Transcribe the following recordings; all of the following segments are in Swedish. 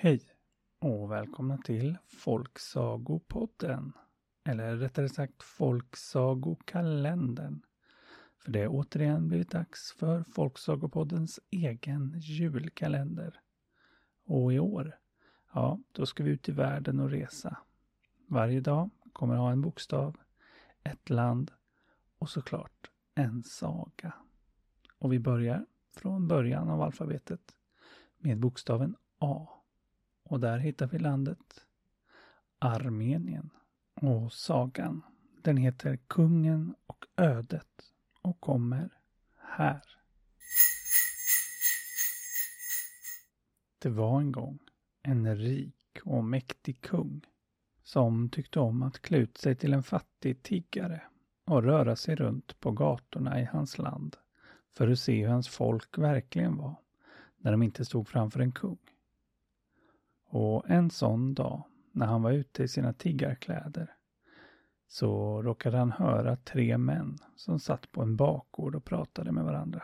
Hej och välkomna till Folksagopodden. Eller rättare sagt Folksagokalendern. För det är återigen blivit dags för Folksagopoddens egen julkalender. Och i år, ja, då ska vi ut i världen och resa. Varje dag kommer ha en bokstav, ett land och såklart en saga. Och vi börjar från början av alfabetet med bokstaven A. Och där hittar vi landet Armenien. Och sagan, den heter Kungen och ödet och kommer här. Det var en gång en rik och mäktig kung som tyckte om att klä ut sig till en fattig tiggare och röra sig runt på gatorna i hans land för att se hur hans folk verkligen var när de inte stod framför en kung. Och en sån dag, när han var ute i sina tiggarkläder, så råkade han höra tre män som satt på en bakgård och pratade med varandra.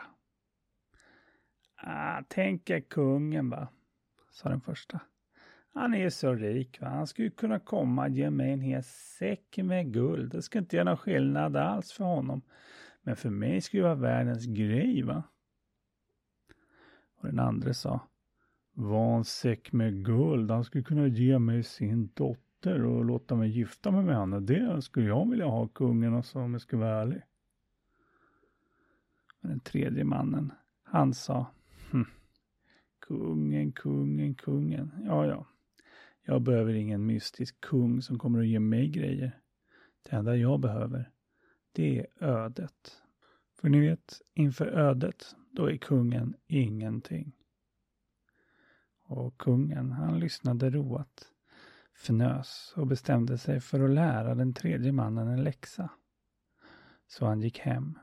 Ah, tänk er kungen va, sa den första. Han är så rik va, han skulle kunna komma och ge mig en hel säck med guld. Det skulle inte göra någon skillnad alls för honom. Men för mig skulle det vara världens grej va. Och den andra sa. Var en säck med guld. Han skulle kunna ge mig sin dotter och låta mig gifta mig med henne. Det skulle jag vilja ha kungen och så om jag ska vara ärlig. Men den tredje mannen, han sa. Hm, kungen, kungen, kungen. Ja, ja. Jag behöver ingen mystisk kung som kommer att ge mig grejer. Det enda jag behöver, det är ödet. För ni vet, inför ödet, då är kungen ingenting. Och kungen, han lyssnade roat, fnös och bestämde sig för att lära den tredje mannen en läxa. Så han gick hem,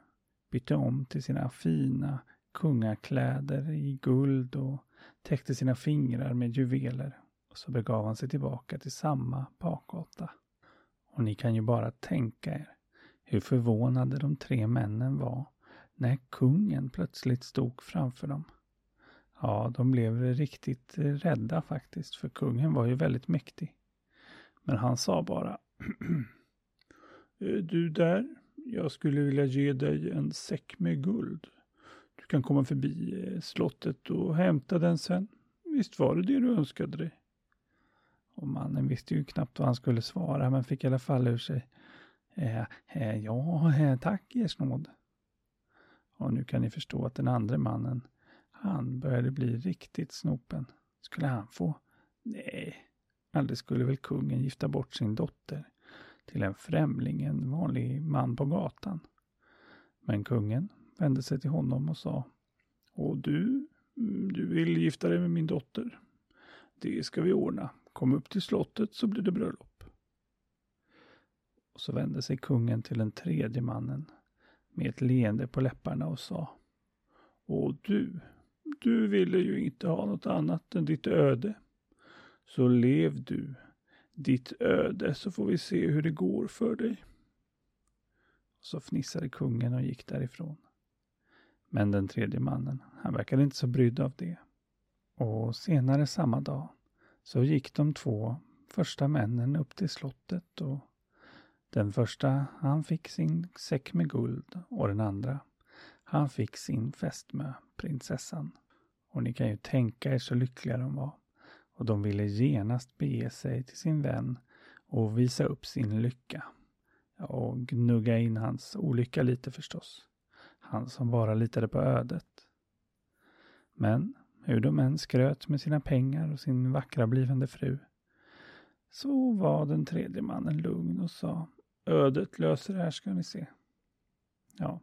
bytte om till sina fina kungakläder i guld och täckte sina fingrar med juveler. Och så begav han sig tillbaka till samma bakgata. Och ni kan ju bara tänka er hur förvånade de tre männen var när kungen plötsligt stod framför dem. Ja, de blev riktigt rädda faktiskt, för kungen var ju väldigt mäktig. Men han sa bara eh, Du där, jag skulle vilja ge dig en säck med guld. Du kan komma förbi eh, slottet och hämta den sen. Visst var det det du önskade dig? Och mannen visste ju knappt vad han skulle svara, men fick i alla fall ur sig. Eh, eh, ja, eh, tack ers nåd. Och nu kan ni förstå att den andra mannen, han började bli riktigt snopen. Skulle han få? Nej, aldrig skulle väl kungen gifta bort sin dotter till en främling, en vanlig man på gatan. Men kungen vände sig till honom och sa Och du, du vill gifta dig med min dotter? Det ska vi ordna. Kom upp till slottet så blir det bröllop. Och så vände sig kungen till den tredje mannen med ett leende på läpparna och sa Och du, du ville ju inte ha något annat än ditt öde. Så lev du ditt öde så får vi se hur det går för dig. Så fnissade kungen och gick därifrån. Men den tredje mannen, han verkade inte så brydd av det. Och senare samma dag så gick de två första männen upp till slottet och den första, han fick sin säck med guld och den andra, han fick sin fästmö, prinsessan. Och ni kan ju tänka er så lyckliga de var. Och de ville genast bege sig till sin vän och visa upp sin lycka. Och gnugga in hans olycka lite förstås. Han som bara litade på ödet. Men hur de än skröt med sina pengar och sin vackra blivande fru så var den tredje mannen lugn och sa Ödet löser det här ska ni se. Ja,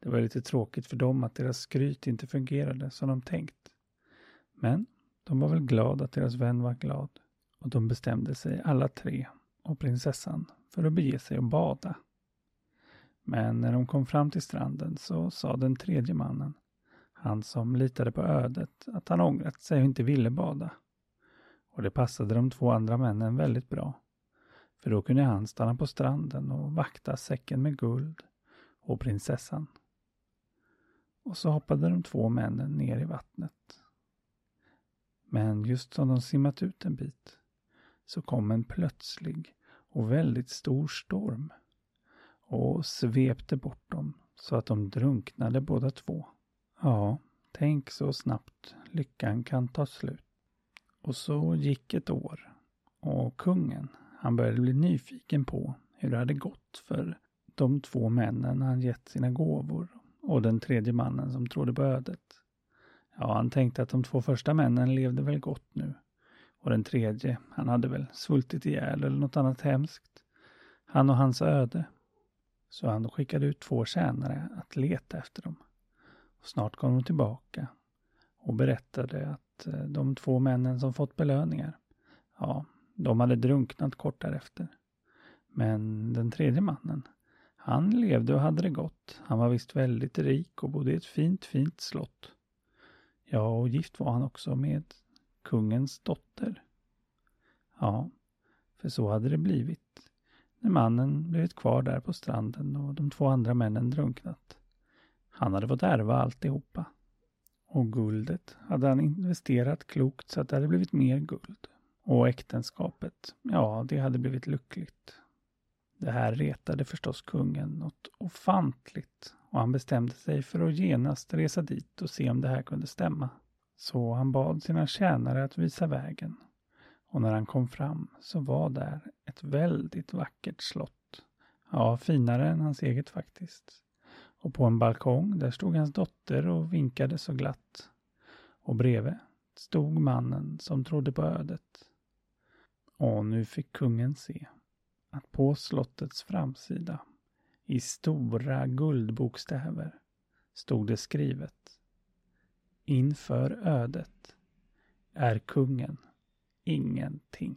det var lite tråkigt för dem att deras skryt inte fungerade som de tänkt. Men de var väl glada att deras vän var glad och de bestämde sig alla tre och prinsessan för att bege sig och bada. Men när de kom fram till stranden så sa den tredje mannen, han som litade på ödet, att han ångrat sig och inte ville bada. Och det passade de två andra männen väldigt bra. För då kunde han stanna på stranden och vakta säcken med guld och prinsessan. Och så hoppade de två männen ner i vattnet. Men just som de simmat ut en bit så kom en plötslig och väldigt stor storm och svepte bort dem så att de drunknade båda två. Ja, tänk så snabbt lyckan kan ta slut. Och så gick ett år och kungen, han började bli nyfiken på hur det hade gått för de två männen han gett sina gåvor och den tredje mannen som trodde på ödet. Ja, han tänkte att de två första männen levde väl gott nu. Och den tredje, han hade väl svultit ihjäl eller något annat hemskt. Han och hans öde. Så han skickade ut två tjänare att leta efter dem. Och snart kom de tillbaka och berättade att eh, de två männen som fått belöningar, ja, de hade drunknat kort därefter. Men den tredje mannen, han levde och hade det gott. Han var visst väldigt rik och bodde i ett fint, fint slott. Ja, och gift var han också med kungens dotter. Ja, för så hade det blivit när mannen blivit kvar där på stranden och de två andra männen drunknat. Han hade fått ärva alltihopa. Och guldet hade han investerat klokt så att det hade blivit mer guld. Och äktenskapet, ja, det hade blivit lyckligt. Det här retade förstås kungen något ofantligt och han bestämde sig för att genast resa dit och se om det här kunde stämma. Så han bad sina tjänare att visa vägen. Och när han kom fram så var där ett väldigt vackert slott. Ja, finare än hans eget faktiskt. Och på en balkong där stod hans dotter och vinkade så glatt. Och bredvid stod mannen som trodde på ödet. Och nu fick kungen se att på slottets framsida i stora guldbokstäver stod det skrivet Inför ödet är kungen ingenting.